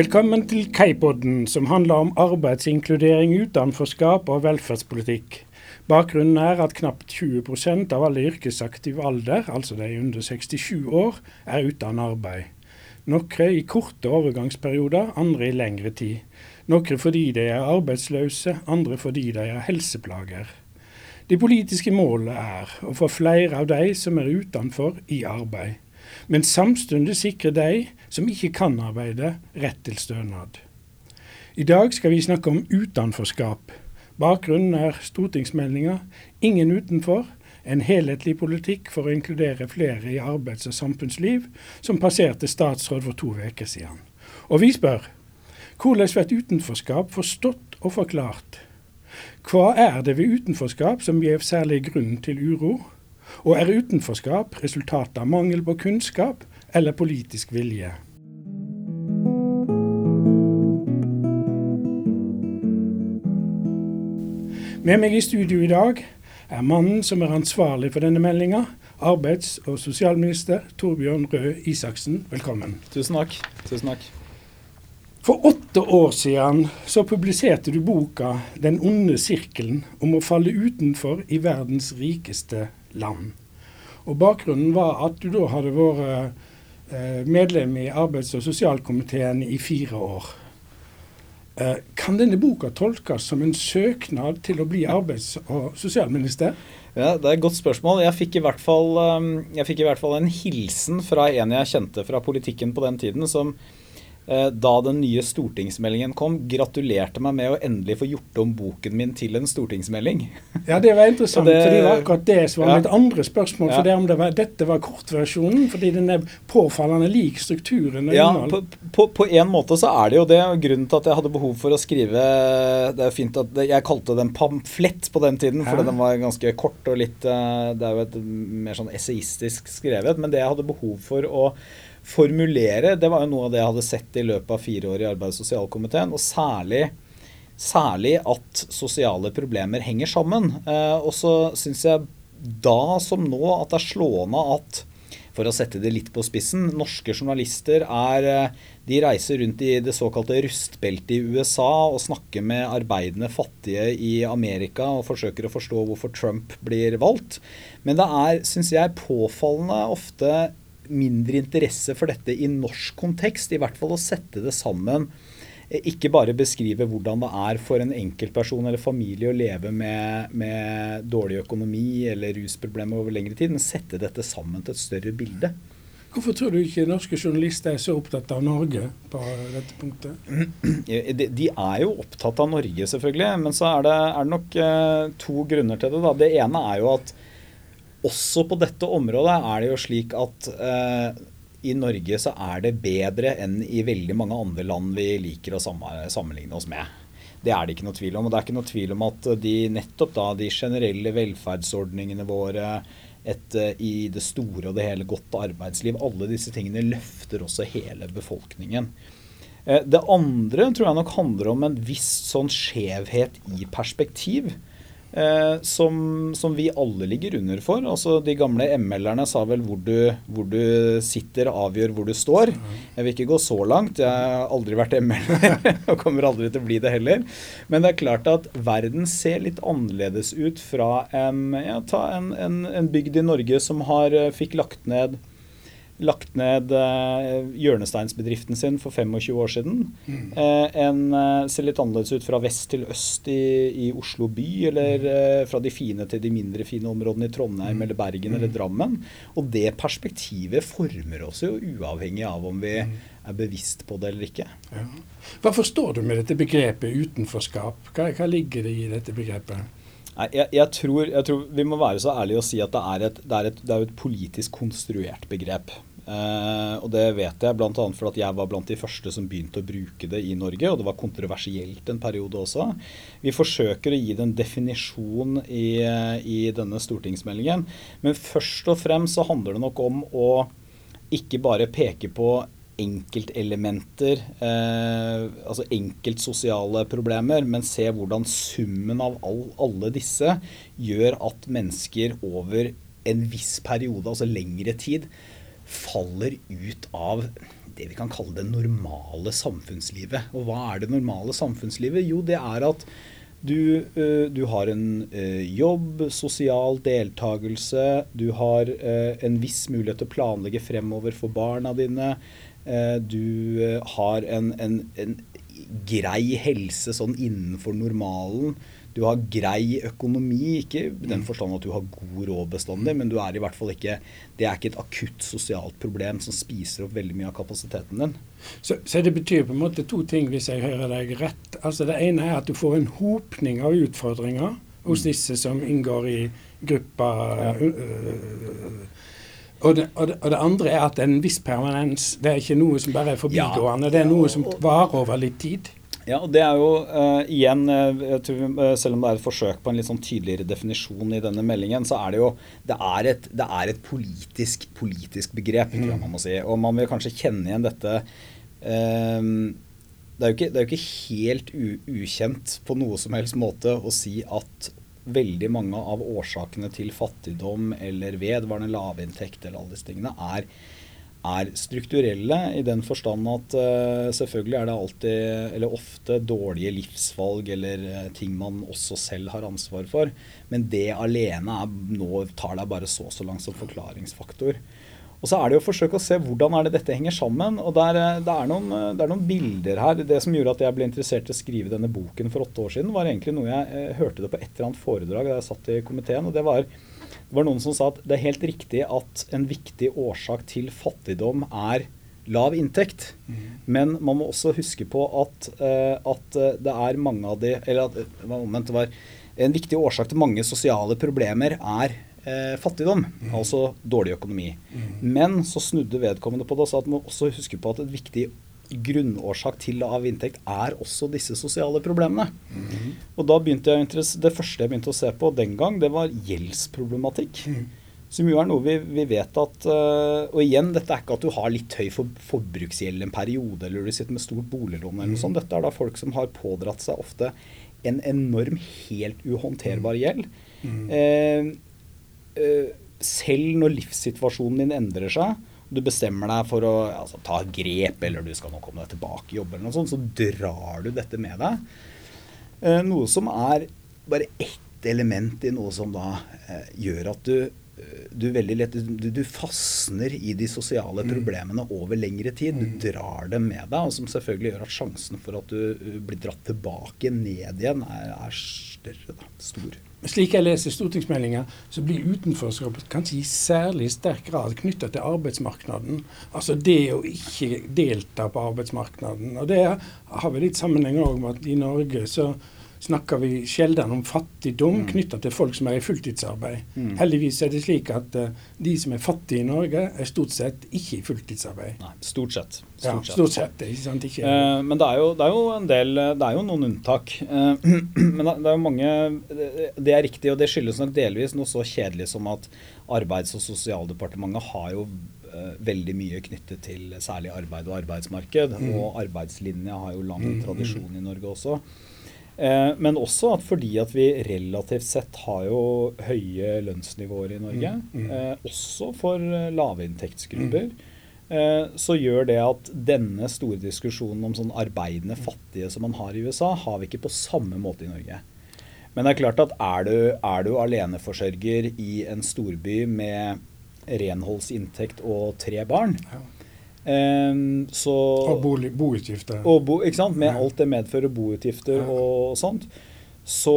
Velkommen til Kaipodden, som handler om arbeidsinkludering, utenforskap og velferdspolitikk. Bakgrunnen er at knapt 20% av alle yrkesaktiv alder, altså de under 67 år, er uten arbeid. Noen i korte overgangsperioder, andre i lengre tid. Noen fordi de er arbeidsløse, andre fordi de har helseplager. De politiske målene er å få flere av de som er utenfor, i arbeid. Men samtidig sikre de som ikke kan arbeide, rett til stønad. I dag skal vi snakke om utenforskap. Bakgrunnen er stortingsmeldinga 'Ingen utenfor', en helhetlig politikk for å inkludere flere i arbeids- og samfunnsliv, som passerte statsråd for to uker siden. Og vi spør hvordan blir utenforskap forstått og forklart? Hva er det ved utenforskap som gir særlig grunn til uro? Og er utenforskap resultatet av mangel på kunnskap eller politisk vilje? Med meg i studio i dag er mannen som er ansvarlig for denne meldinga, arbeids- og sosialminister Torbjørn Røe Isaksen. Velkommen. Tusen takk. Tusen takk. For åtte år siden så publiserte du boka 'Den onde sirkelen' om å falle utenfor i verdens rikeste land. Og Bakgrunnen var at du da hadde vært eh, medlem i arbeids- og sosialkomiteen i fire år. Eh, kan denne boka tolkes som en søknad til å bli arbeids- og sosialminister? Ja, Det er et godt spørsmål. Jeg fikk, fall, eh, jeg fikk i hvert fall en hilsen fra en jeg kjente fra politikken på den tiden, som da den nye stortingsmeldingen kom, gratulerte meg med å endelig få gjort om boken min til en stortingsmelding. Ja, det var interessant, det, for det var akkurat det som var ja. mitt andre spørsmål. For det om det var, dette var kortversjonen, fordi den er påfallende lik strukturen ja, På, på, på, en måte så er det jo det. Grunnen til at jeg hadde behov for å skrive Det er fint at Jeg kalte det en pamflett på den tiden, for ja. den var ganske kort og litt eh, Det er jo et mer sånn essayistisk skrevet. Men det jeg hadde behov for å formulere, det var jo noe av det jeg hadde sett i løpet av fire år i arbeids- og sosialkomiteen. Og særlig, særlig at sosiale problemer henger sammen. Eh, og så syns jeg da som nå at det er slående at for å sette det litt på spissen, norske journalister er eh, De reiser rundt i det såkalte rustbeltet i USA og snakker med arbeidende fattige i Amerika og forsøker å forstå hvorfor Trump blir valgt. Men det er, syns jeg, påfallende ofte mindre interesse for dette i norsk kontekst. I hvert fall å sette det sammen. Eh, ikke bare beskrive hvordan det er for en enkeltperson eller familie å leve med, med dårlig økonomi eller rusproblemer over lengre tid, men sette dette sammen til et større bilde. Hvorfor tror du ikke norske journalister er så opptatt av Norge på dette punktet? De er jo opptatt av Norge, selvfølgelig. Men så er det, er det nok eh, to grunner til det. Da. Det ene er jo at også på dette området er det jo slik at eh, i Norge så er det bedre enn i veldig mange andre land vi liker å sammenligne oss med. Det er det ikke noe tvil om. Og det er ikke noe tvil om at de nettopp da de generelle velferdsordningene våre, et eh, i det store og det hele godt arbeidsliv, alle disse tingene løfter også hele befolkningen. Eh, det andre tror jeg nok handler om en viss sånn skjevhet i perspektiv. Eh, som, som, vi alle ligger under for. Altså De gamle ML-erne sa vel hvor du, hvor du, sitter avgjør hvor du står. Jeg vil ikke gå så langt. Jeg har aldri vært ML og kommer aldri til å bli det heller. Men det er klart at verden ser litt annerledes ut fra en, ja, en, en, en bygd i Norge som har, eh, fikk lagt ned lagt ned eh, hjørnesteinsbedriften sin for 25 år siden. Mm. Eh, en eh, ser litt annerledes ut fra vest til øst i, i Oslo by, eller mm. fra de fine til de mindre fine områdene i Trondheim mm. eller Bergen eller mm. Drammen. Og det perspektivet former oss jo uavhengig av om vi mm. er bevisst på det eller ikke. Ja. Hva forstår du med dette begrepet utenforskap? Hva, hva ligger det i dette begrepet? Jeg, jeg, tror, jeg, tror, vi må være så ærlige å si at det er et, det er et, det er et politisk konstruert begrep. Uh, og det vet jeg bl.a. fordi jeg var blant de første som begynte å bruke det i Norge. Og det var kontroversielt en periode også. Vi forsøker å gi det en definisjon i, i denne stortingsmeldingen. Men først og fremst så handler det nok om å ikke bare peke på enkeltelementer, eh, altså enkeltsosiale problemer, men se hvordan summen av all, alle disse gjør at mennesker over en viss periode, altså lengre tid, faller ut av det vi kan kalle det normale samfunnslivet. Og hva er det normale samfunnslivet? Jo, det er at du, uh, du har en uh, jobb, sosial deltakelse, du har uh, en viss mulighet til å planlegge fremover for barna dine. du har en, en, en, grei helse sånn innenfor normalen. Du har grei økonomi, ikke i den forstand at du har god råd bestandig, men du er i hvert fall ikke Det er ikke et akutt sosialt problem som spiser opp veldig mye av kapasiteten din. Så, så, det betyr på en måte to ting, hvis jeg hører deg rett. Altså Det ene er at du får en hopning av utfordringer hos disse som inngår i gruppa. Uh, og det, og, det, og det, andre er at en viss permanens. Det er ikke noe som bare er forbigående. Ja, det er noe som varer over litt tid. Ja, og det er jo uh, igjen, uh, tror, uh, selv om det er et forsøk på en litt sånn tydeligere definisjon i denne meldingen, så er det jo det er et, det er et politisk, politisk, begrep, tror jeg man må si. Og man vil kanskje kjenne igjen dette det, er ikke, det er jo ikke, helt ukjent på noe som helst måte å si at veldig mange av årsakene til fattigdom eller vedvarende lavinntekt eller alle disse tingene er er strukturelle i den forstand at uh, selvfølgelig er det alltid, eller ofte, dårlige livsvalg eller uh, ting man også selv har ansvar for. Men det alene er, nå tar deg bare så så langt som forklaringsfaktor. Og så er det jo å forsøke å se hvordan er det dette henger sammen. og der, eh, det, er noen, det, er noen, bilder her. Det som gjorde at jeg ble interessert i å skrive denne boken for åtte år siden, var egentlig noe jeg eh, hørte det på et eller annet foredrag da jeg satt i komiteen. og det var det var noen som sa at det er helt riktig at en viktig årsak til fattigdom er lav inntekt. Mm. Men man må også huske på at, uh, at det er mange av de Eller at omvendt, det var en viktig årsak til mange sosiale problemer er eh, fattigdom. Mm. Altså dårlig økonomi. Mm. Men så snudde vedkommende på det og sa at man må også huske på at et viktig grunnårsak til lav inntekt er også disse sosiale problemene. Mm. Og da begynte jeg, Det første jeg begynte å se på den gang, det var gjeldsproblematikk. Mm. Som jo er noe vi, vi vet at uh, Og igjen, dette er ikke at du har litt høy for, forbruksgjeld en periode, eller du sitter med stort boliglån eller noe sånt. Dette er da folk som har pådratt seg ofte en enorm, helt uhåndterbar gjeld. Uh, uh, selv når livssituasjonen din endrer seg, du bestemmer deg for å altså, ta grep, eller du skal nå komme deg tilbake i jobb, eller noe sånt, så drar du dette med deg. Eh, noe som er bare ett element i noe som da eh, gjør at du du veldig lett du, du, fastner i de sosiale mm. problemene over lengre tid. Du mm. drar dem med deg, og som selvfølgelig gjør at sjansen for at du blir dratt tilbake ned igjen, er, er større. Da, stor. Slik jeg leser stortingsmeldinga, så blir utenforskapet kanskje i særlig sterk grad knytta til arbeidsmarkedet. Altså det å ikke delta på arbeidsmarkedet. Og det har vel litt sammenheng òg med at i Norge så snakker vi sjelden om fattigdom mm. knytta til folk som er i fulltidsarbeid. Mm. Heldigvis er det slik at uh, de som er fattige i Norge, er stort sett ikke i fulltidsarbeid. Nei, stort sett. Stort ja, stort sett. Ikke sant? Ikke, uh, men det er, jo, det er, jo, en del Det er jo noen unntak. Uh, men det, er jo mange Det er riktig, og det skyldes nok delvis noe så kjedelig som at Arbeids- og sosialdepartementet har jo veldig mye knyttet til særlig arbeid og arbeidsmarked. Mm. Og arbeidslinja har jo lang mm, tradisjon i Norge også. Eh, men også at fordi at vi relativt sett har jo høye lønnsnivåer i Norge, mm, mm. Eh, også for eh, lavinntektsgrupper, mm. så gjør det at denne store diskusjonen om sånn arbeidende fattige som man har i USA, har vi ikke på samme måte i Norge. Men det er klart at er du, er du aleneforsørger i en storby med renholdsinntekt og tre barn, ja Um, så, og bolig, boutgifter. Og bo, ikke sant? Med alt det medfører boutgifter og sånt. Så,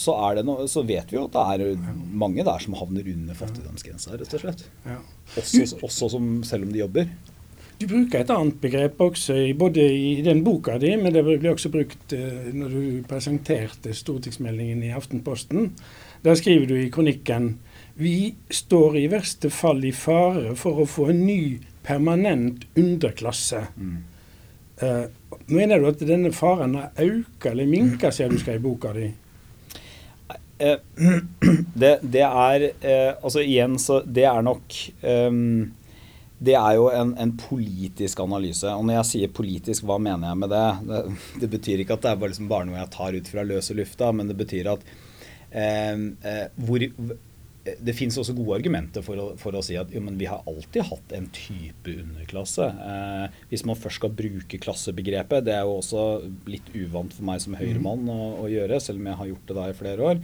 så, no, så, vet vi jo at det er mange der som havner under fattigdomsgrensa, rett og slett. Også, også som, selv om de jobber. Du bruker et annet begrep også, både i den boka di, men det ble også brukt uh, når du presenterte stortingsmeldingen i Aftenposten. Der skriver du i kronikken vi står i verste fall i fare for å få en ny permanent underklasse. Mm. Uh, mener du at denne faren har økt eller minka siden du skrev boka di? Eh, det, det, er eh, Altså igjen, så det er nok um, Det er jo en, en, politisk analyse. Og når jeg sier politisk, hva mener jeg med det? Det, det betyr ikke at det er bare, liksom bare noe jeg tar ut fra løse lufta, men det betyr at uh, hvor det finnes også gode argumenter for å, for å si at jo, vi har alltid hatt en type underklasse. Eh, hvis man først skal bruke klassebegrepet, det er jo også litt uvant for meg som høyremann å, å gjøre, selv om jeg har gjort det da i flere år,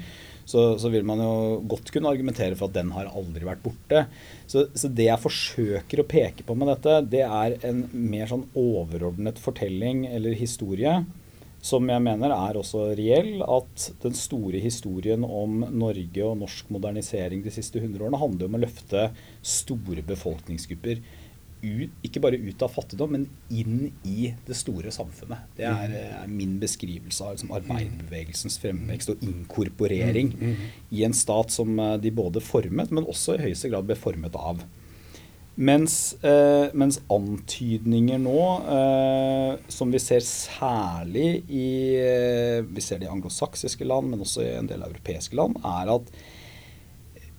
så, så, vil man jo godt kunne argumentere for at den har aldri vært borte. Så, så, det jeg forsøker å peke på med dette, det er en mer sånn overordnet fortelling eller historie som jeg mener er også reell, at den store historien om Norge og norsk modernisering de siste 100 årene handler om å løfte store befolkningsgrupper ut, ikke bare ut av fattigdom, men inn i det store samfunnet. Det er, mm. er min beskrivelse av liksom, arbeiderbevegelsens fremvekst og inkorporering mm, mm, i en stat som eh, de både formet, men også i høyeste grad ble formet av. Mens, eh, mens, antydninger nå, eh, som vi ser særlig i eh, Vi ser det i anglosaksiske land, men også i en del europeiske land, er at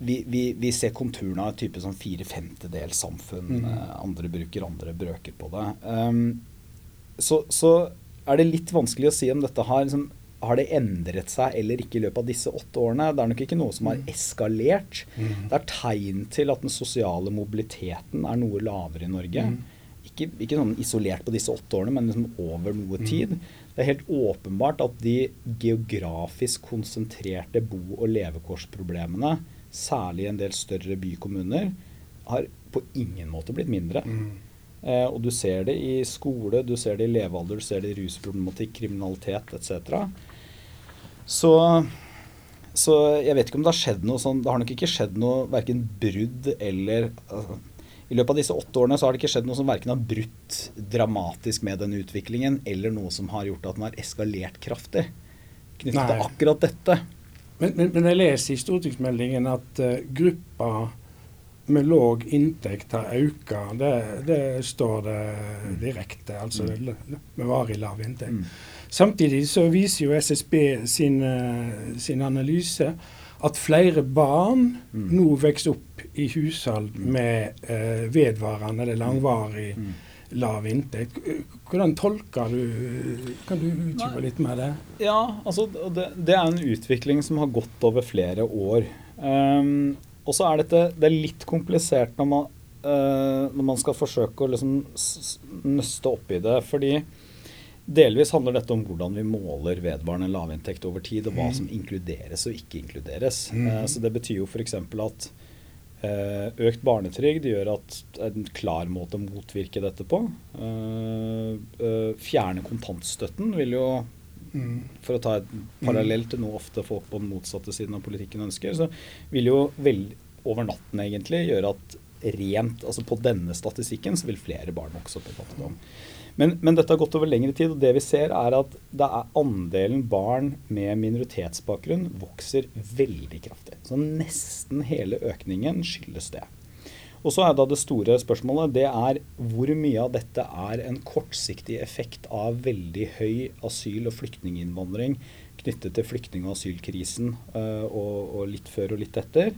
vi, vi, vi ser konturene av et type sånn fire femtedelssamfunn. Mm. Eh, andre bruker andre brøker på det. Um, så, så, er det litt vanskelig å si om dette har liksom, har det endret seg eller ikke i løpet av disse åtte årene? Det er nok ikke noe som har mm. eskalert. Mm. Det er tegn til at den sosiale mobiliteten er noe lavere i Norge. Mm. Ikke, ikke, sånn isolert på disse åtte årene, men liksom over noe mm. tid. Det er helt åpenbart at de geografisk konsentrerte bo- og levekårsproblemene, særlig i en del større bykommuner, har på ingen måte blitt mindre. Mm. Eh, og du ser det i skole, du ser det i levealder, du ser det i rusproblematikk, kriminalitet etc. Så, så, jeg vet ikke om det har skjedd noe sånn Det har nok ikke skjedd noe verken brudd eller altså, I løpet av disse åtte årene så har det ikke skjedd noe som verken har brutt dramatisk med den utviklingen, eller noe som har gjort at den har eskalert kraftig knyttet til akkurat dette. Men, men, men, jeg leser i stortingsmeldingen at uh, gruppa med låg inntekt har økt. Det, det, står det direkte, altså mm. med varig lav inntekt. Mm. Samtidig så viser jo SSB sin, eh, sin analyse at flere barn mm. nå vokser opp i hushold mm. med eh, vedvarende eller langvarig mm. lav inntekt. Hvordan tolker du Kan du utdype litt med det? Ja, altså det, det, er en utvikling som har gått over flere år. Um, og så er dette det er litt komplisert når man, uh, når man skal forsøke å liksom nøste opp i det. fordi Delvis handler dette om hvordan vi måler vedvarende lavinntekt over tid, og hva mm. som inkluderes og ikke inkluderes. Mm. Uh, så Det betyr jo f.eks. at uh, økt barnetrygd gjør at en klar måte å motvirke dette på. Uh, fjerne kontantstøtten vil jo mm. For å ta et parallell til noe ofte folk på den motsatte siden av politikken ønsker, så vil jo vel over natten egentlig gjøre at rent, altså på denne statistikken så vil flere barn vokse opp i fattigdom. Men, men, dette har gått over lengre tid, og det vi ser er at er andelen barn med minoritetsbakgrunn vokser veldig kraftig. Så nesten hele økningen skyldes det. Og så er da det store spørsmålet det er hvor mye av dette er en kortsiktig effekt av veldig høy asyl- og flyktninginnvandring knyttet til flyktning- og asylkrisen øh, og, og litt før og litt etter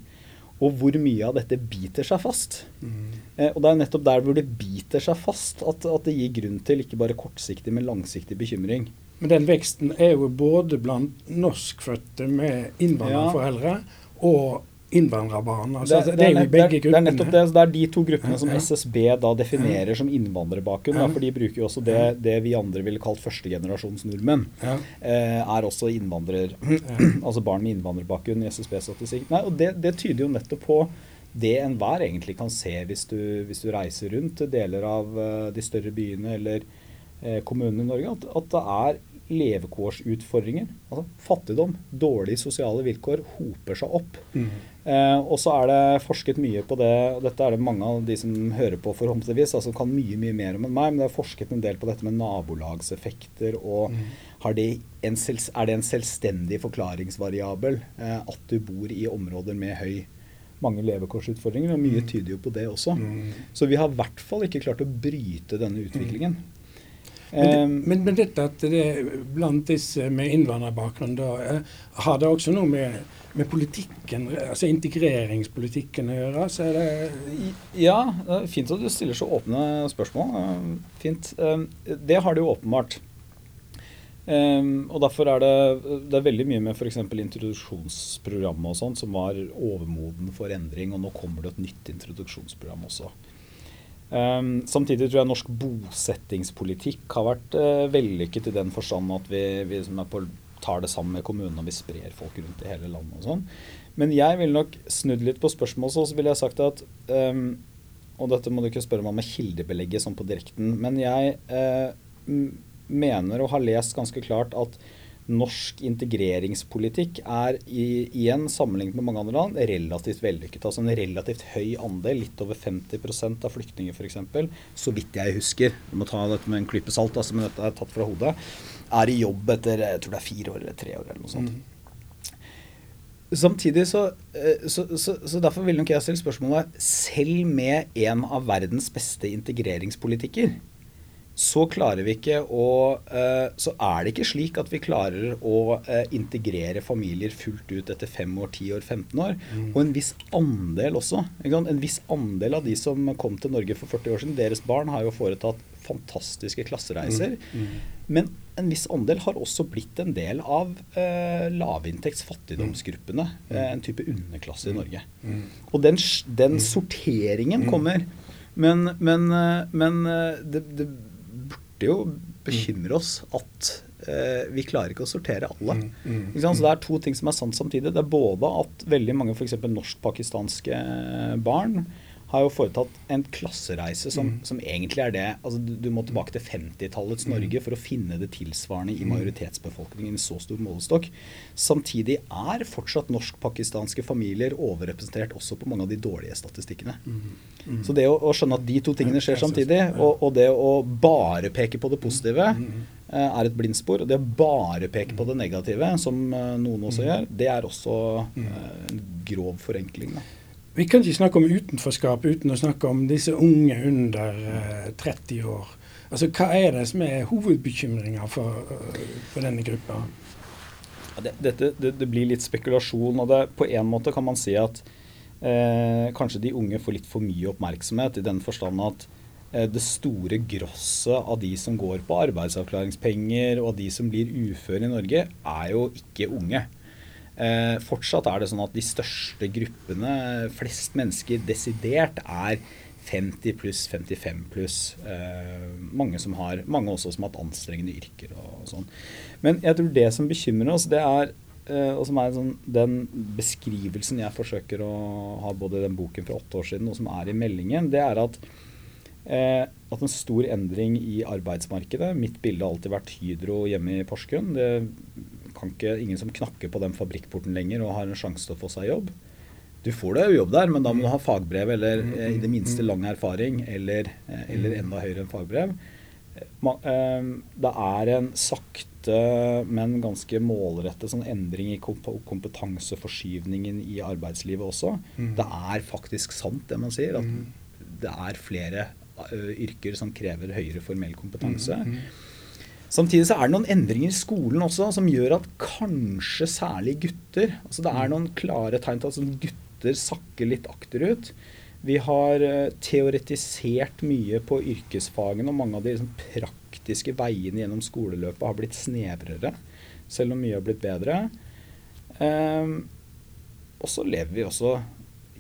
og hvor mye av dette biter seg fast. Mm. Eh, og det er nettopp der hvor det biter seg fast at, at, det gir grunn til ikke bare kortsiktig, men langsiktig bekymring. Men den veksten er jo både blant norskfødte med innvandrerforeldre ja. og innvandrerbarn. Altså, det, det, det, er jo begge gruppene. Det er nettopp det. det er de to gruppene som SSB da definerer som innvandrerbakgrunn. Ja. For de bruker jo også det, det vi andre ville kalt førstegenerasjons nordmenn. Eh, er også innvandrer, altså barn med innvandrerbakgrunn i SSB-statistikk. Nei, og det, det tyder jo nettopp på det enhver egentlig kan se hvis du, hvis du reiser rundt deler av uh, de større byene eller uh, kommunene i Norge, at, at det er levekårsutfordringer. Altså fattigdom, dårlige sosiale vilkår hoper seg opp. Mm. Eh, og så er det forsket mye på det, og dette er det mange av de som hører på forhåpentligvis, altså kan mye mye mer om enn meg, men det er forsket en del på dette med nabolagseffekter. og mm. det en, Er det en selvstendig forklaringsvariabel eh, at du bor i områder med høy mange levekårsutfordringer, og mye mm. tyder jo på det også. Mm. Så vi har i hvert fall ikke klart å bryte denne utviklingen. Men, men, men, dette at det blant disse med innvandrerbakgrunn, da, eh, har det også noe med, med, politikken, altså integreringspolitikken å gjøre? Så er det ja, det er fint at du stiller så åpne spørsmål. Fint. Det har det jo åpenbart. Um, og derfor er det, det er veldig mye med f.eks. introduksjonsprogrammet og sånt som var overmoden for endring, og nå kommer det et nytt introduksjonsprogram også. Um, samtidig tror jeg norsk bosettingspolitikk har vært uh, vellykket i den forstand at vi, vi på, tar det sammen med kommunene og vi sprer folk rundt i hele landet og sånn. Men jeg ville nok snudd litt på spørsmålet, så ville jeg sagt at um, Og dette må du ikke spørre meg om med kildebelegget sånn på direkten, men jeg uh, mener og har lest ganske klart at norsk integreringspolitikk er i, igjen sammenlignet med mange andre land relativt vellykket. Altså en relativt høy andel, litt over 50% av flyktninger f.eks., så vidt jeg husker, du må ta dette med en klype salt, altså, men dette er tatt fra hodet, er i jobb etter jeg tror det er fire år eller tre år eller noe sånt. Mm. Samtidig så, eh, så, så, så, derfor vil nok jeg stille spørsmålet Selv med en av verdens beste integreringspolitikker, så klarer vi ikke å uh, Så er det ikke slik at vi klarer å uh, integrere familier fullt ut etter 5 år, 10 år, 15 år. Mm. Og en viss andel også. En viss andel av de som kom til Norge for 40 år siden, deres barn har jo foretatt fantastiske klassereiser. Mm. Mm. Men en viss andel har også blitt en del av eh, lavinntekts fattigdomsgruppene. Uh, en type underklasse i Norge. Og den, den sorteringen kommer. Men, men, men det, det burde jo bekymre oss at eh, vi klarer ikke å sortere alle. Mm, mm, så Det er to ting som er sant samtidig. Det er både at veldig mange f.eks. norsk-pakistanske barn har jo foretatt en klassereise som, mm. som egentlig er det altså du, du må tilbake til 50-tallets mm. Norge for å finne det tilsvarende i mm. majoritetsbefolkningen i så stor målestokk. Samtidig er fortsatt norsk-pakistanske familier overrepresentert også på mange av de dårlige statistikkene. Mm. Mm. Så det å, å, skjønne at de to tingene skjer samtidig, og, og det å bare peke på det positive eh, er et blindspor. Og det å bare peke på det negative, som eh, noen også gjør, det er også eh, en grov forenkling. Da. Vi kan ikke snakke om utenforskap uten å snakke om disse unge under eh, 30 år. Altså, Hva er det som er hovedbekymringa for, for, denne gruppa? Det, dette, det, det, blir litt spekulasjon. og det, På en måte kan man si at eh, kanskje de unge får litt for mye oppmerksomhet, i den forstand at eh, det store grosset av de som går på arbeidsavklaringspenger og de som blir uføre i Norge, er jo ikke unge. Eh, fortsatt er det sånn at de største gruppene, flest mennesker desidert, er 50 pluss, 55 pluss. Eh, mange, som har, mange også som har hatt anstrengende yrker og, og sånn. Men jeg tror det som bekymrer oss, det er og som er sånn, den beskrivelsen jeg forsøker å ha både i den boken fra åtte år siden og som er i meldingen, det er at Eh, at en stor endring i arbeidsmarkedet Mitt bilde har alltid vært Hydro hjemme i Porsgrunn. Det kan ikke, ingen som knakker på den fabrikkporten lenger og har en sjanse til å få seg jobb. Du får deg jobb der, men da må du ha fagbrev eller mm, eh, i det minste mm. lang erfaring eller, eh, eller enda høyere enn fagbrev. Eh, det er en sakte, men ganske målrettet sånn endring i kompetanseforskyvningen i arbeidslivet også. Mm. Det er faktisk sant, det man sier. At det er flere yrker som krever høyere formell kompetanse. Samtidig så er det noen endringer i skolen også som gjør at kanskje særlig gutter altså Det er noen klare tegn til at gutter sakker litt akterut. Vi har teoretisert mye på yrkesfagene, og mange av de liksom, praktiske veiene gjennom skoleløpet har blitt snevrere, selv om mye har blitt bedre. Um, og så lever vi også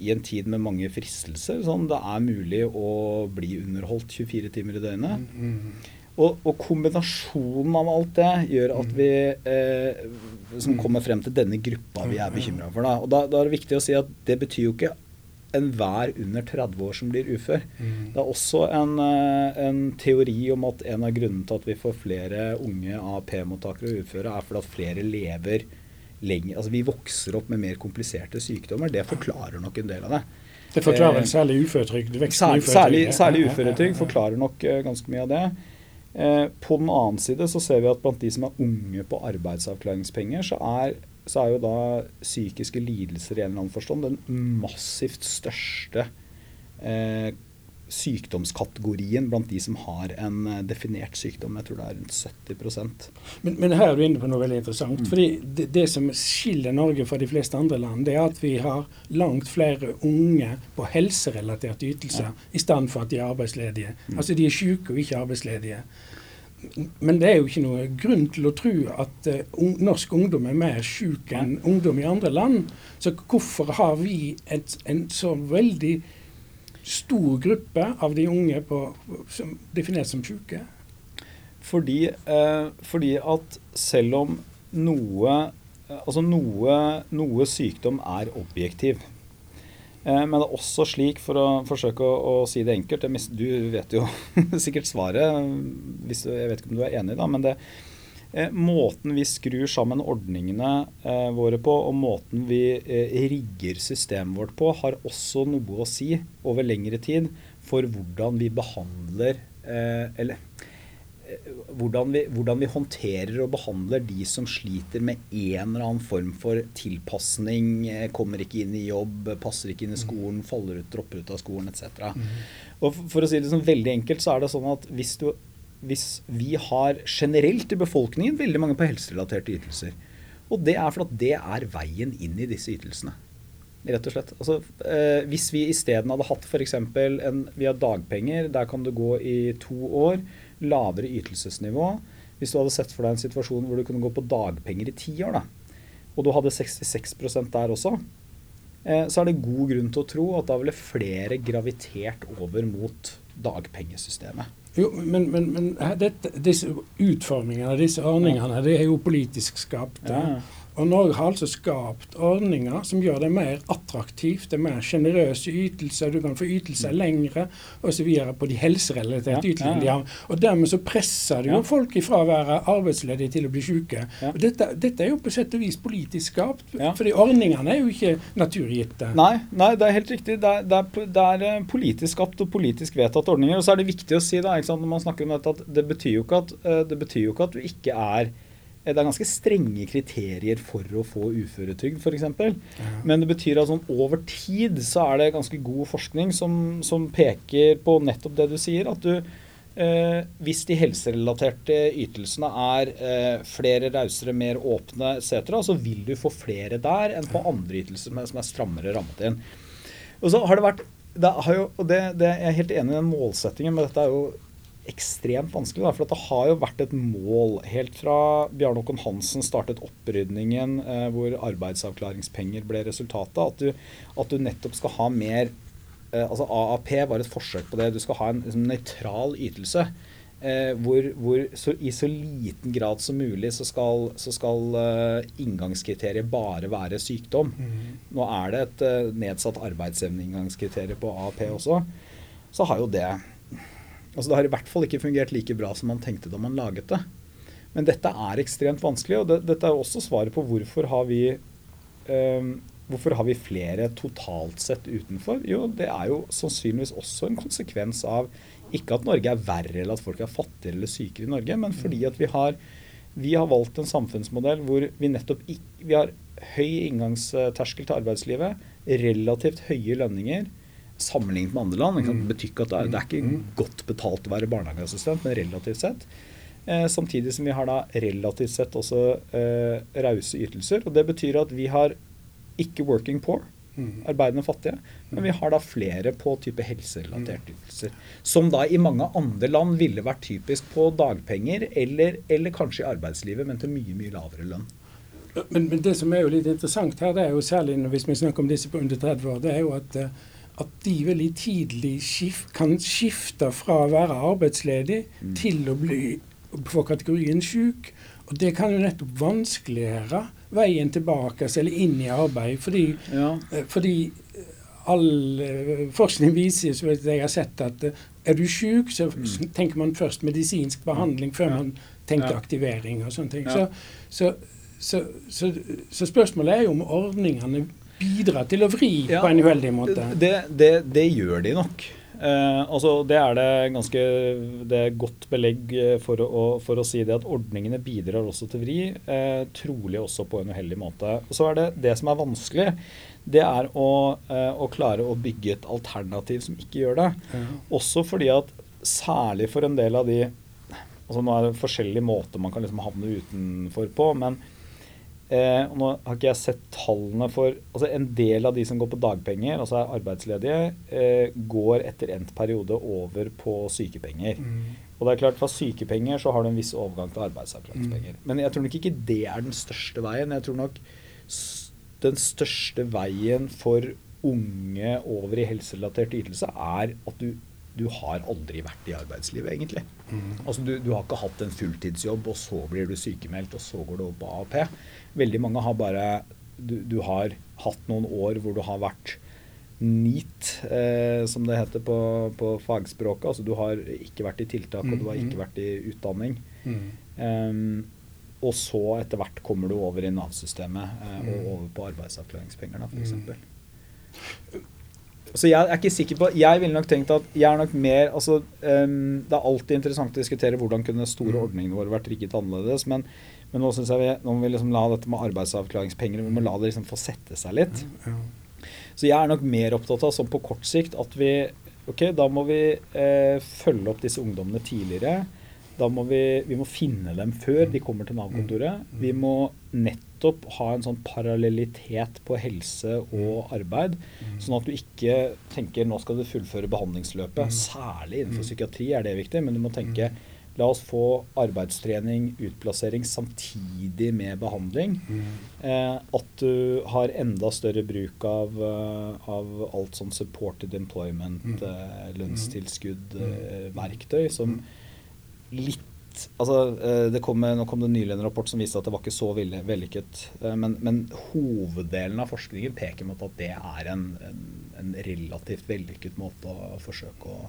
i en tid med mange fristelser. Sånn det er mulig å bli underholdt 24 timer i døgnet. Mm, mm. Og, og, kombinasjonen av alt det gjør at vi eh, som kommer frem til denne gruppa vi er bekymra for. Da. Og da, da, er det viktig å si at det betyr jo ikke enhver under 30 år som blir ufør. Mm. Det er også en, eh, en, teori om at en av grunnene til at vi får flere unge AAP-mottakere og uføre, er fordi at flere lever lenger. Altså vi vokser opp med mer kompliserte sykdommer. Det forklarer nok en del av det. Det forklarer vel særlig uføretrygd? Særlig, særlig, særlig uføretrygd forklarer nok uh, ganske mye av det. Eh, på den annen side så ser vi at blant de som er unge på arbeidsavklaringspenger, så er, så er jo da psykiske lidelser i en eller annen forstand den massivt største eh, sykdomskategorien blant de som har en eh, definert sykdom. Jeg tror det er rundt 70% men, men her er du inne på noe veldig interessant. Mm. fordi det, det, som skiller Norge fra de fleste andre land, det er at vi har langt flere unge på helserelaterte ytelser ja. i stedet for at de er arbeidsledige. Mm. Altså de er syke og ikke arbeidsledige. men det er jo ikke noe grunn til å tro at uh, norsk ungdom er mer syk enn ungdom i andre land. Så hvorfor har vi et, en så veldig stor gruppe av de unge på, som definert som syke? Fordi, eh, fordi, at selv om noe, altså noe, noe sykdom er objektiv, Eh, men det er også slik, for å forsøke å, å si det enkelt Du vet jo sikkert svaret, hvis, jeg vet ikke om du er enig, da. Men det, måten vi skrur sammen ordningene eh, våre på, og måten vi rigger systemet vårt på, har også noe å si over lengre tid for hvordan vi behandler Eller hvordan vi, hvordan vi, håndterer og behandler de som sliter med en eller annen form for tilpasning, eh, kommer ikke inn i jobb, passer ikke inn i mm. skolen, faller ut, dropper ut av skolen etc. Mm. Og For å si det sånn veldig enkelt, så er det sånn at hvis, du, hvis vi har generelt i befolkningen veldig mange på helserelaterte ytelser, og det er fordi det er veien inn i disse ytelsene. Rett og slett. Altså, eh, hvis vi isteden hadde hatt f.eks. en Vi har dagpenger, der kan du gå i to år lavere ytelsesnivå. Hvis du hadde sett for deg en situasjon hvor du kunne gå på dagpenger i ti år, da, og du hadde 66 der også, eh, så er det god grunn til å tro at da ville flere gravitert over mot dagpengesystemet. Jo, men, men, men dette, disse utformingene av disse ordningene, det er jo politisk skapt. Ja. Og Norge har altså skapt ordninger som gjør det mer attraktivt, det er mer sjenerøse ytelser, du kan få ytelser mm. lengre osv. på de helserelaterte ja, ytelsene de har. Og dermed så presser det jo folk ifra å være arbeidsledige til å bli syke. Og dette, dette, er jo på sett og vis politisk skapt, fordi ordningene er jo ikke naturgitte. Nei, nei, det er helt riktig. Det er, det, er, det er, eh, politisk skapt og politisk vedtatt ordninger. Og så er det viktig å si da, når man snakker om dette, at det betyr jo ikke at, eh, det betyr jo ikke at du ikke er det er ganske strenge kriterier for å få uføretrygd, f.eks. Ja. Men det betyr at sånn over tid så er det ganske god forskning som, som peker på nettopp det du sier. At du, eh, hvis de helserelaterte ytelsene er eh, flere rausere, mer åpne etc., så vil du få flere der enn på andre ytelser som er, som er strammere rammet inn. Og så har det vært det har jo, og det, det, Jeg er helt enig i den målsettingen, men dette er jo ekstremt vanskelig. Da, for det har jo vært et mål helt fra Bjarne Håkon Hansen startet opprydningen eh, hvor arbeidsavklaringspenger ble resultatet, at du, at du nettopp skal ha mer eh, altså AAP var et forsøk på det. Du skal ha en liksom, nøytral ytelse. Eh, hvor, hvor så, i så liten grad som mulig så skal, så skal uh, inngangskriteriet bare være sykdom. Mm. Nå er det et uh, nedsatt arbeidsevneinnngangskriterium på AAP også. Så har jo det Altså Det har i hvert fall ikke fungert like bra som man tenkte da man laget det. Men dette er ekstremt vanskelig, og det, dette er også svaret på hvorfor har vi um, Hvorfor har vi flere totalt sett utenfor? Jo, det er jo sannsynligvis også en konsekvens av ikke at Norge er verre eller at folk er fattigere eller sykere i Norge, men fordi at vi har, vi har valgt en samfunnsmodell hvor vi nettopp ikke, vi har høy inngangsterskel til arbeidslivet, relativt høye lønninger, sammenlignet med andre land. Det betyr ikke at det er, det er ikke mm. godt betalt å være barnehageassistent, men relativt sett. Eh, samtidig som vi har da relativt sett også eh, rause ytelser. og Det betyr at vi har ikke working poor, mm. arbeidende fattige, men vi har da flere på type helserelaterte mm. ytelser. Som da i mange andre land ville vært typisk på dagpenger eller, eller kanskje i arbeidslivet, men til mye, mye lavere lønn. Men, men, det som er jo litt interessant her, det er jo særlig hvis vi snakker om disse på under 30 år, det er jo at uh, at de veldig tidlig skift, kan skifte fra å være arbeidsledig mm. til å bli, få kategorien syk. Og det kan jo nettopp vanskeliggjøre veien tilbake eller inn i arbeid. Fordi, ja. Eh, fordi eh, all eh, forskning viser så jeg har sett at er du syk, så mm. tenker man først medisinsk behandling før ja. man tenker ja. aktivering og sånne ting. Så, så, så, så, spørsmålet er jo om ordningene bidra til å vri ja, på en uheldig måte? Det, det, det gjør de nok. Eh, altså det er det ganske det er godt belegg eh, for å, for å, si det at ordningene bidrar også til vri. Eh, trolig også på en uheldig måte. Så er det det som er vanskelig, det er å, eh, å klare å bygge et alternativ som ikke gjør det. Ja. Også fordi at særlig for en del av de altså Nå er det forskjellige måter man kan liksom havne utenfor på. men Eh, nå har ikke jeg sett tallene for altså En del av de som går på dagpenger, altså er arbeidsledige, eh, går etter endt periode over på sykepenger. Mm. Og det er klart, Fra sykepenger så har du en viss overgang til arbeidsavklaringspenger. Mm. Men jeg tror nok ikke det er den største veien. Jeg tror nok den største veien for unge over i helserelatert ytelse er at du, du har aldri vært i arbeidslivet, egentlig. Mm. Altså du, du, har ikke hatt en fulltidsjobb, og så blir du sykemeldt, og så går du opp på AAP. Veldig mange har bare du, du har hatt noen år hvor du har vært NEAT, eh, som det heter på, på, fagspråket. Altså du har ikke vært i tiltak, og du har ikke mm. vært i utdanning. Mm. Um, og så etter hvert kommer du over i Nav-systemet eh, og mm. over på arbeidsavklaringspenger, da, f.eks. Mm. Så jeg er ikke sikker på Jeg ville nok tenkt at jeg er nok mer altså, um, Det er alltid interessant å diskutere hvordan kunne store ordningene våre vært rigget annerledes. Men, men nå syns jeg vi, nå må vi liksom la dette med arbeidsavklaringspenger vi må la det liksom få sette seg litt. Så jeg er nok mer opptatt av sånn på kort sikt at vi Ok, da må vi eh, følge opp disse ungdommene tidligere. Da må vi, vi må finne dem før de kommer til Nav-kontoret. Vi må nettopp ha en sånn parallellitet på helse og arbeid. Sånn at du ikke tenker nå skal du fullføre behandlingsløpet. Særlig innenfor psykiatri er det viktig, men du må tenke La oss få arbeidstrening, utplassering samtidig med behandling. Mm. Eh, at du har enda større bruk av, uh, av alt sånn supported employment, mm. eh, lønnstilskudd, mm. eh, verktøy, som litt Altså, eh, kom, nå kom det nylig en rapport som viste at det var ikke så vellykket. Eh, men, men, hoveddelen av forskningen peker mot at det er en, en, en relativt vellykket måte å forsøke å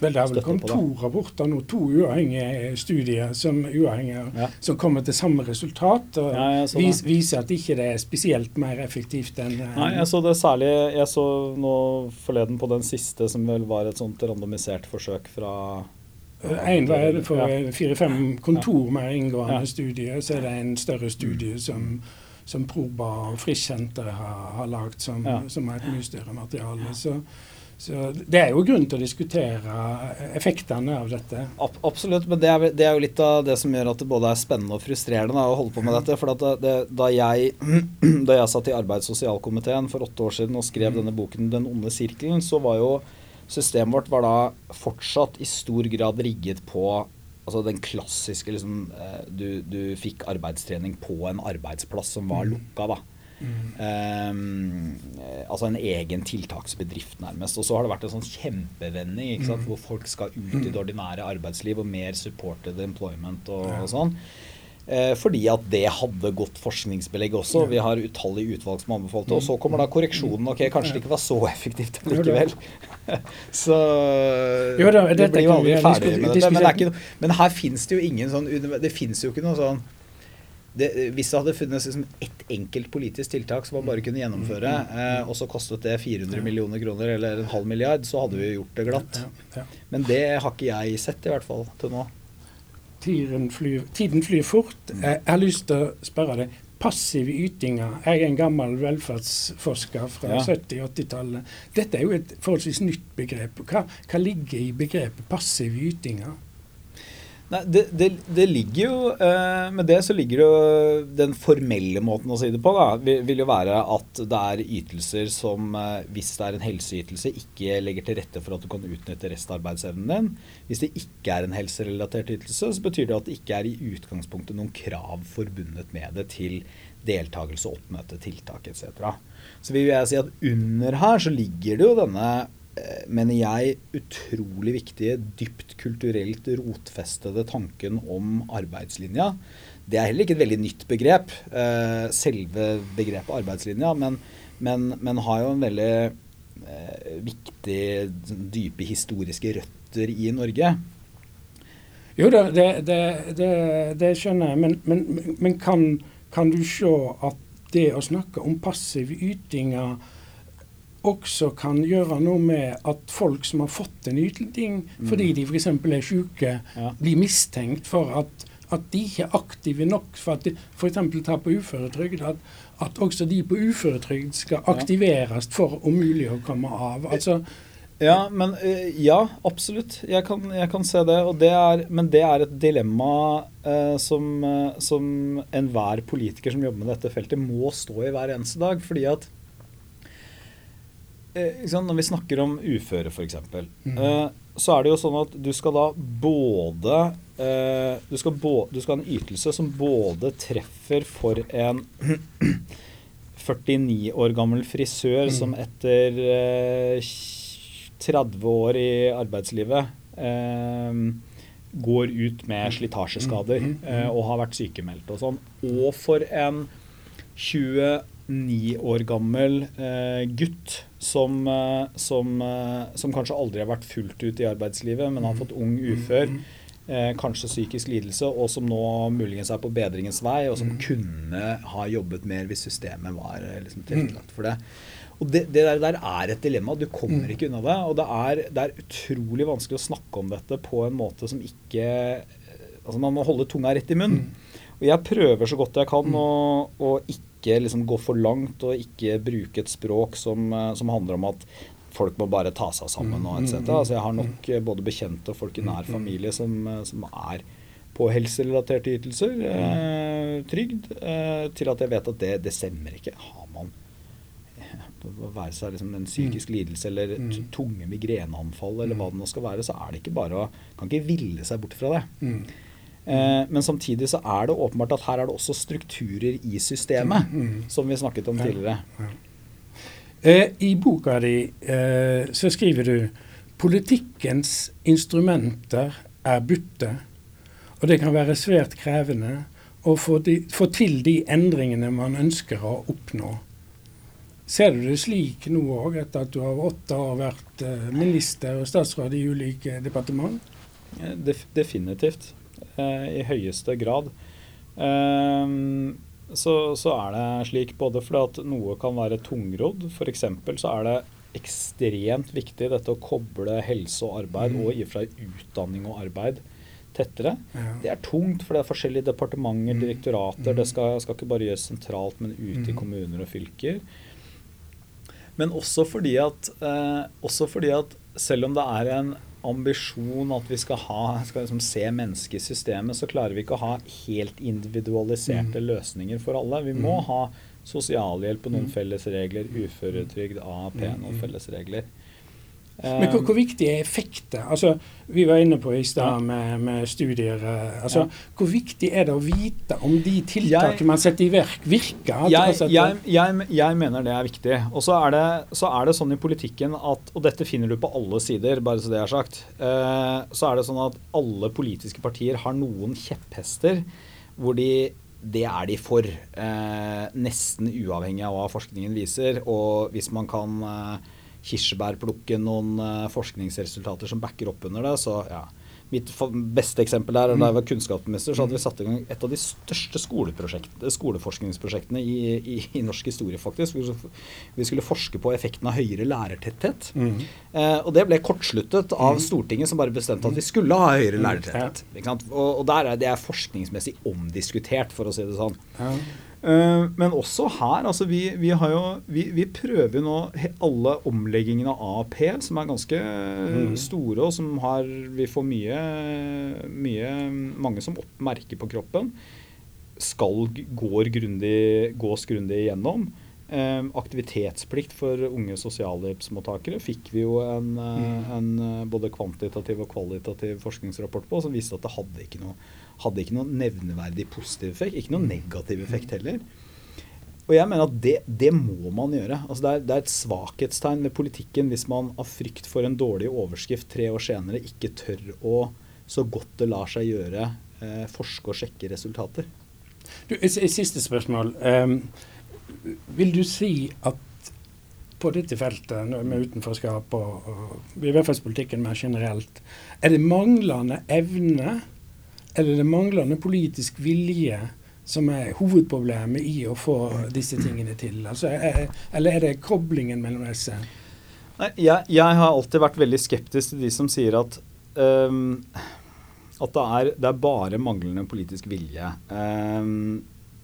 Vel, det er vel kommet to rapporter nå, to uavhengige studier som, uavhengige, ja. som kommer til samme resultat. og ja, vis, Viser at ikke det er spesielt mer effektivt enn Nei, Jeg så det særlig Jeg så nå forleden på den siste, som vel var et sånt randomisert forsøk fra en var for fire-fem kontor med inngående studier, så er det en større studie som, som Proba og Frischsenteret har, har lagd, som, som, er et mye større materiale. Så, så Det er jo grunn til å diskutere effektene av dette. Absolutt, men det er, det er, jo litt av det som gjør at det både er spennende og frustrerende da, å holde på med dette. For det, da, jeg, da, jeg, satt i arbeids- og sosialkomiteen for åtte år siden og skrev denne boken 'Den onde sirkelen', så var jo systemet vårt var da fortsatt i stor grad rigget på altså den klassiske liksom, eh, du, du fikk arbeidstrening på en arbeidsplass som var mm. lukka. da. Um, altså en egen tiltaksbedrift, nærmest. Og så har det vært en sånn kjempevending mm. hvor folk skal ut i det ordinære arbeidsliv og mer supported employment og, og sånn. Eh, fordi at det hadde godt forskningsbelegg også. Vi har utallige utvalg som anbefalte Og så kommer da korreksjonen. Ok, kanskje det ikke var så effektivt likevel. så jo, da, det blir jo aldri ferdig med dette. Men, det ikke, men her fins det jo ingen sånn Det fins jo ikke noe sånn det, hvis det hadde funnes liksom ett enkelt politisk tiltak som man bare kunne gjennomføre, mm, mm, mm. eh, og så kostet det 400 millioner kroner eller en halv milliard, så hadde vi gjort det glatt. Men det har ikke jeg sett, i hvert fall til nå. Tiden flyr, tiden flyr fort. Jeg har lyst til å spørre deg. Passive ytinger. Jeg er en gammel velferdsforsker fra ja. 70-80-tallet. Dette er jo et forholdsvis nytt begrep. Hva, hva ligger i begrepet passive ytinger? Nei, det, det, det, ligger jo eh, Med det så ligger jo Den formelle måten å si det på da, vil, jo være at det er ytelser som, eh, hvis det er en helseytelse, ikke legger til rette for at du kan utnytte restarbeidsevnen din. Hvis det ikke er en helserelatert ytelse, så betyr det at det ikke er i utgangspunktet noen krav forbundet med det til deltakelse, oppmøte, tiltak etc. Så vil jeg si at under her så ligger det jo denne mener jeg, utrolig viktige, dypt kulturelt rotfestede tanken om arbeidslinja. Det er heller ikke et veldig nytt begrep, eh, selve begrepet arbeidslinja, men, men, men har jo en veldig eh, viktig, dype historiske røtter i Norge. Jo da, det, det, det, det skjønner jeg, men, men, men kan, kan, du se at det å snakke om passive ytinger også kan gjøre noe med at folk som har fått en yting mm. fordi de f.eks. er syke, ja. blir mistenkt for at, at, de ikke er aktive nok for at de f.eks. tar på uføretrygd. At, at, også de på uføretrygd skal aktiveres for om mulig å komme av. Altså, ja, men, eh, ja, absolutt. Jeg kan, jeg kan se det. det er, men det er et dilemma eh, som, eh, som enhver politiker som jobber med dette feltet, må stå i hver eneste dag. fordi at eh, Når vi snakker om uføre, f.eks., mm. eh, så er det jo sånn at du skal da både eh, du, skal bo, du skal ha en ytelse som både treffer for en 49 år gammel frisør mm. som etter 30 år i arbeidslivet går ut med slitasjeskader mm, mm, mm, og har vært sykemeldt og sånn. Og for en 29 år gammel eh, gutt som, eh, som, eh, som, kanskje aldri har vært fullt ut i arbeidslivet, men har fått ung ufør, eh, kanskje psykisk lidelse, og som nå muligens er på bedringens vei, og som kunne ha jobbet mer hvis systemet var eh, liksom, tilrettelagt for det. Og det, det der, der, er et dilemma. Du kommer mm. ikke unna det. Og det er, det er, utrolig vanskelig å snakke om dette på en måte som ikke Altså man må holde tunga rett i munnen. Mm. Og jeg prøver så godt jeg kan mm. å, å ikke liksom gå for langt og ikke bruke et språk som, eh, som handler om at folk må bare ta seg sammen og etc. Altså jeg har nok eh, både bekjente og folk i nær familie som, eh, som er på helserelaterte ytelser, eh, trygd, eh, til at jeg vet at det, det stemmer ikke. Har man være seg liksom en psykisk mm. lidelse eller mm. tunge migreneanfall eller hva mm. det nå skal være, så er det ikke bare å Kan ikke ville seg bort fra det. Mm. Eh, men samtidig så er det åpenbart at her er det også strukturer i systemet, mm. som vi snakket om tidligere. Ja. Eh, I boka di eh, så skriver du politikkens instrumenter er bytte, og det kan være svært krevende å få, de, få til de endringene man ønsker å oppnå. Ser du det slik nå òg, etter at du har åtte år vært minister og statsråd i ulike departement? definitivt. Eh, I høyeste grad. Ehm, så, så, er det slik både fordi at noe kan være tungrodd. F.eks. så er det ekstremt viktig dette å koble helse og arbeid, mm. og i og for seg utdanning og arbeid, tettere. Ja. Det er tungt, for det er forskjellige departementer, mm. direktorater. Mm. Det skal, skal, ikke bare gjøres sentralt, men ute mm. i kommuner og fylker. Men også fordi, at, eh, også fordi at selv om det er en ambisjon at vi skal, ha, skal liksom se mennesket i systemet, så klarer vi ikke å ha helt individualiserte mm. løsninger for alle. Vi må mm. ha sosialhjelp og noen mm. felles regler, uføretrygd, AAP, mm. noen felles regler. Men hvor, hvor, viktig er effekter? Altså, vi var inne på i stad med, med, studier. Eh, altså, ja. Hvor viktig er det å vite om de tiltakene man setter i verk, virker? Jeg, jeg, jeg, jeg, mener det er viktig. Og så er det, så er det, sånn i politikken at Og dette finner du på alle sider, bare så det er sagt. Eh, så er det sånn at alle politiske partier har noen kjepphester hvor de det er de for. Eh, nesten uavhengig av hva forskningen viser. Og hvis man kan eh, kirsebærplukke noen uh, forskningsresultater som backer opp under det. Så ja. Mitt beste eksempel der, da jeg var kunnskapsminister, så hadde vi satt i gang et av de største skoleforskningsprosjektene i, i, i, norsk historie, faktisk. Vi skulle forske på effekten av høyere lærertetthet. Mm. Eh, og det ble kortsluttet av mm. Stortinget, som bare bestemte at vi skulle ha høyere mm. lærertetthet. Og, og der er det er forskningsmessig omdiskutert, for å si det sånn. Uh, men også her, altså vi, vi, jo, vi, vi prøver nå alle omleggingene av AAP, som er ganske mm. store, og som har Vi får mye, mye Mange som merker på kroppen. Skal går grundig, gås grundig igjennom. Uh, aktivitetsplikt for unge sosialhjelpsmottakere fikk vi jo en, mm. en, både kvantitativ og kvalitativ forskningsrapport på, som viste at det hadde ikke noe hadde ikke noen nevneverdig positiv effekt. Ikke noen negativ effekt heller. Og jeg mener at det, det må man gjøre. Altså det, er, det, er, et svakhetstegn ved politikken hvis man av frykt for en dårlig overskrift tre år senere ikke tør å, så godt det lar seg gjøre, eh, forske og sjekke resultater. Du, siste spørsmål. Um, vil du si at på dette feltet med utenforskap og, og i velferdspolitikken mer generelt, er det manglende evne eller det manglende politisk vilje som er hovedproblemet i å få disse tingene til? Altså, er, eller er det koblingen mellom disse? Nei, jeg, jeg, har alltid vært veldig skeptisk til de som sier at um, at det er, det er, bare manglende politisk vilje. Um,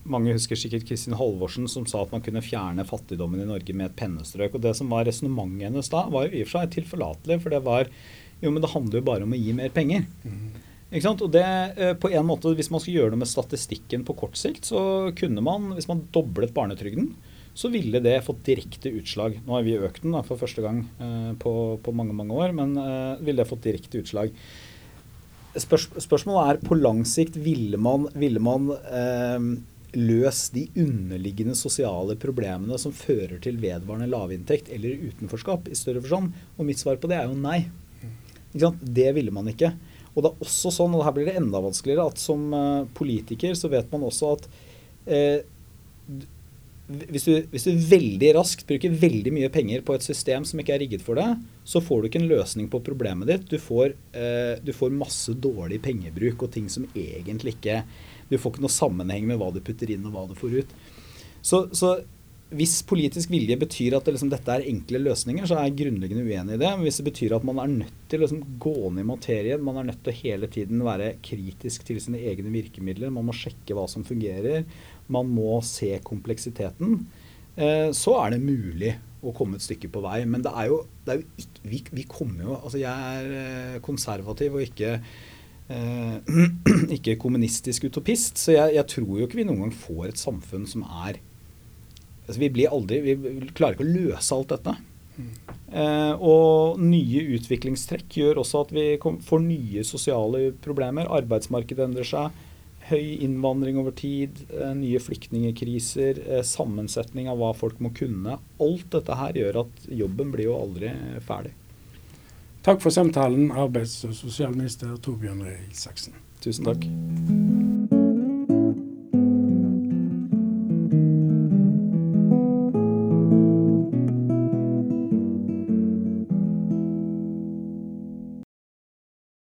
mange husker sikkert Kristin Halvorsen som sa at man kunne fjerne fattigdommen i Norge med et pennestrøk. og Det som var resonnementet hennes da, var jo i og for seg tilforlatelig. For det var jo, men det handler jo bare om å gi mer penger. Mm. Ikke sant? Og det, eh, på en måte, Hvis man skulle gjøre noe med statistikken på kort sikt, så kunne man, hvis man doblet barnetrygden, så ville det fått direkte utslag. Nå har vi økt den da, for første gang eh, på, på, mange mange år, men eh, ville det fått direkte utslag. Spørs, spørsmålet er på lang sikt ville man, ville man eh, løst de underliggende sosiale problemene som fører til vedvarende lavinntekt eller utenforskap i større forstand? Og mitt svar på det er jo nei. Det ville man ikke. Og det er også sånn, og her blir det enda vanskeligere, at som eh, politiker så vet man også at eh, hvis du, hvis du, veldig raskt bruker veldig mye penger på et system som ikke er rigget for det, så får du ikke en løsning på problemet ditt. Du får, eh, du får, masse dårlig pengebruk og ting som egentlig ikke Du får ikke noe sammenheng med hva du putter inn og hva du får ut. Så, så hvis politisk vilje betyr at det liksom, dette er enkle løsninger, så er jeg grunnleggende uenig i det. Men hvis det betyr at man er nødt til å liksom, gå ned i materien, man er nødt til å hele tiden være kritisk til sine egne virkemidler, man må sjekke hva som fungerer, man må se kompleksiteten, eh, så er det mulig å komme et stykke på vei. Men det er jo, det er jo ikke, vi, vi, kommer jo Altså jeg er eh, konservativ og ikke eh, ikke kommunistisk utopist, så jeg, jeg, tror jo ikke vi noen gang får et samfunn som er altså vi, blir aldri, vi klarer ikke å løse alt dette. Eh, og nye utviklingstrekk gjør også at vi kom, får nye sosiale problemer. Arbeidsmarkedet endrer seg høy innvandring over tid, eh, nye flyktningkriser, eh, sammensetning av hva folk må kunne. Alt dette her gjør at jobben blir jo aldri ferdig. Takk for samtalen, arbeids- og sosialminister Torbjørn Røe Isaksen. Tusen takk.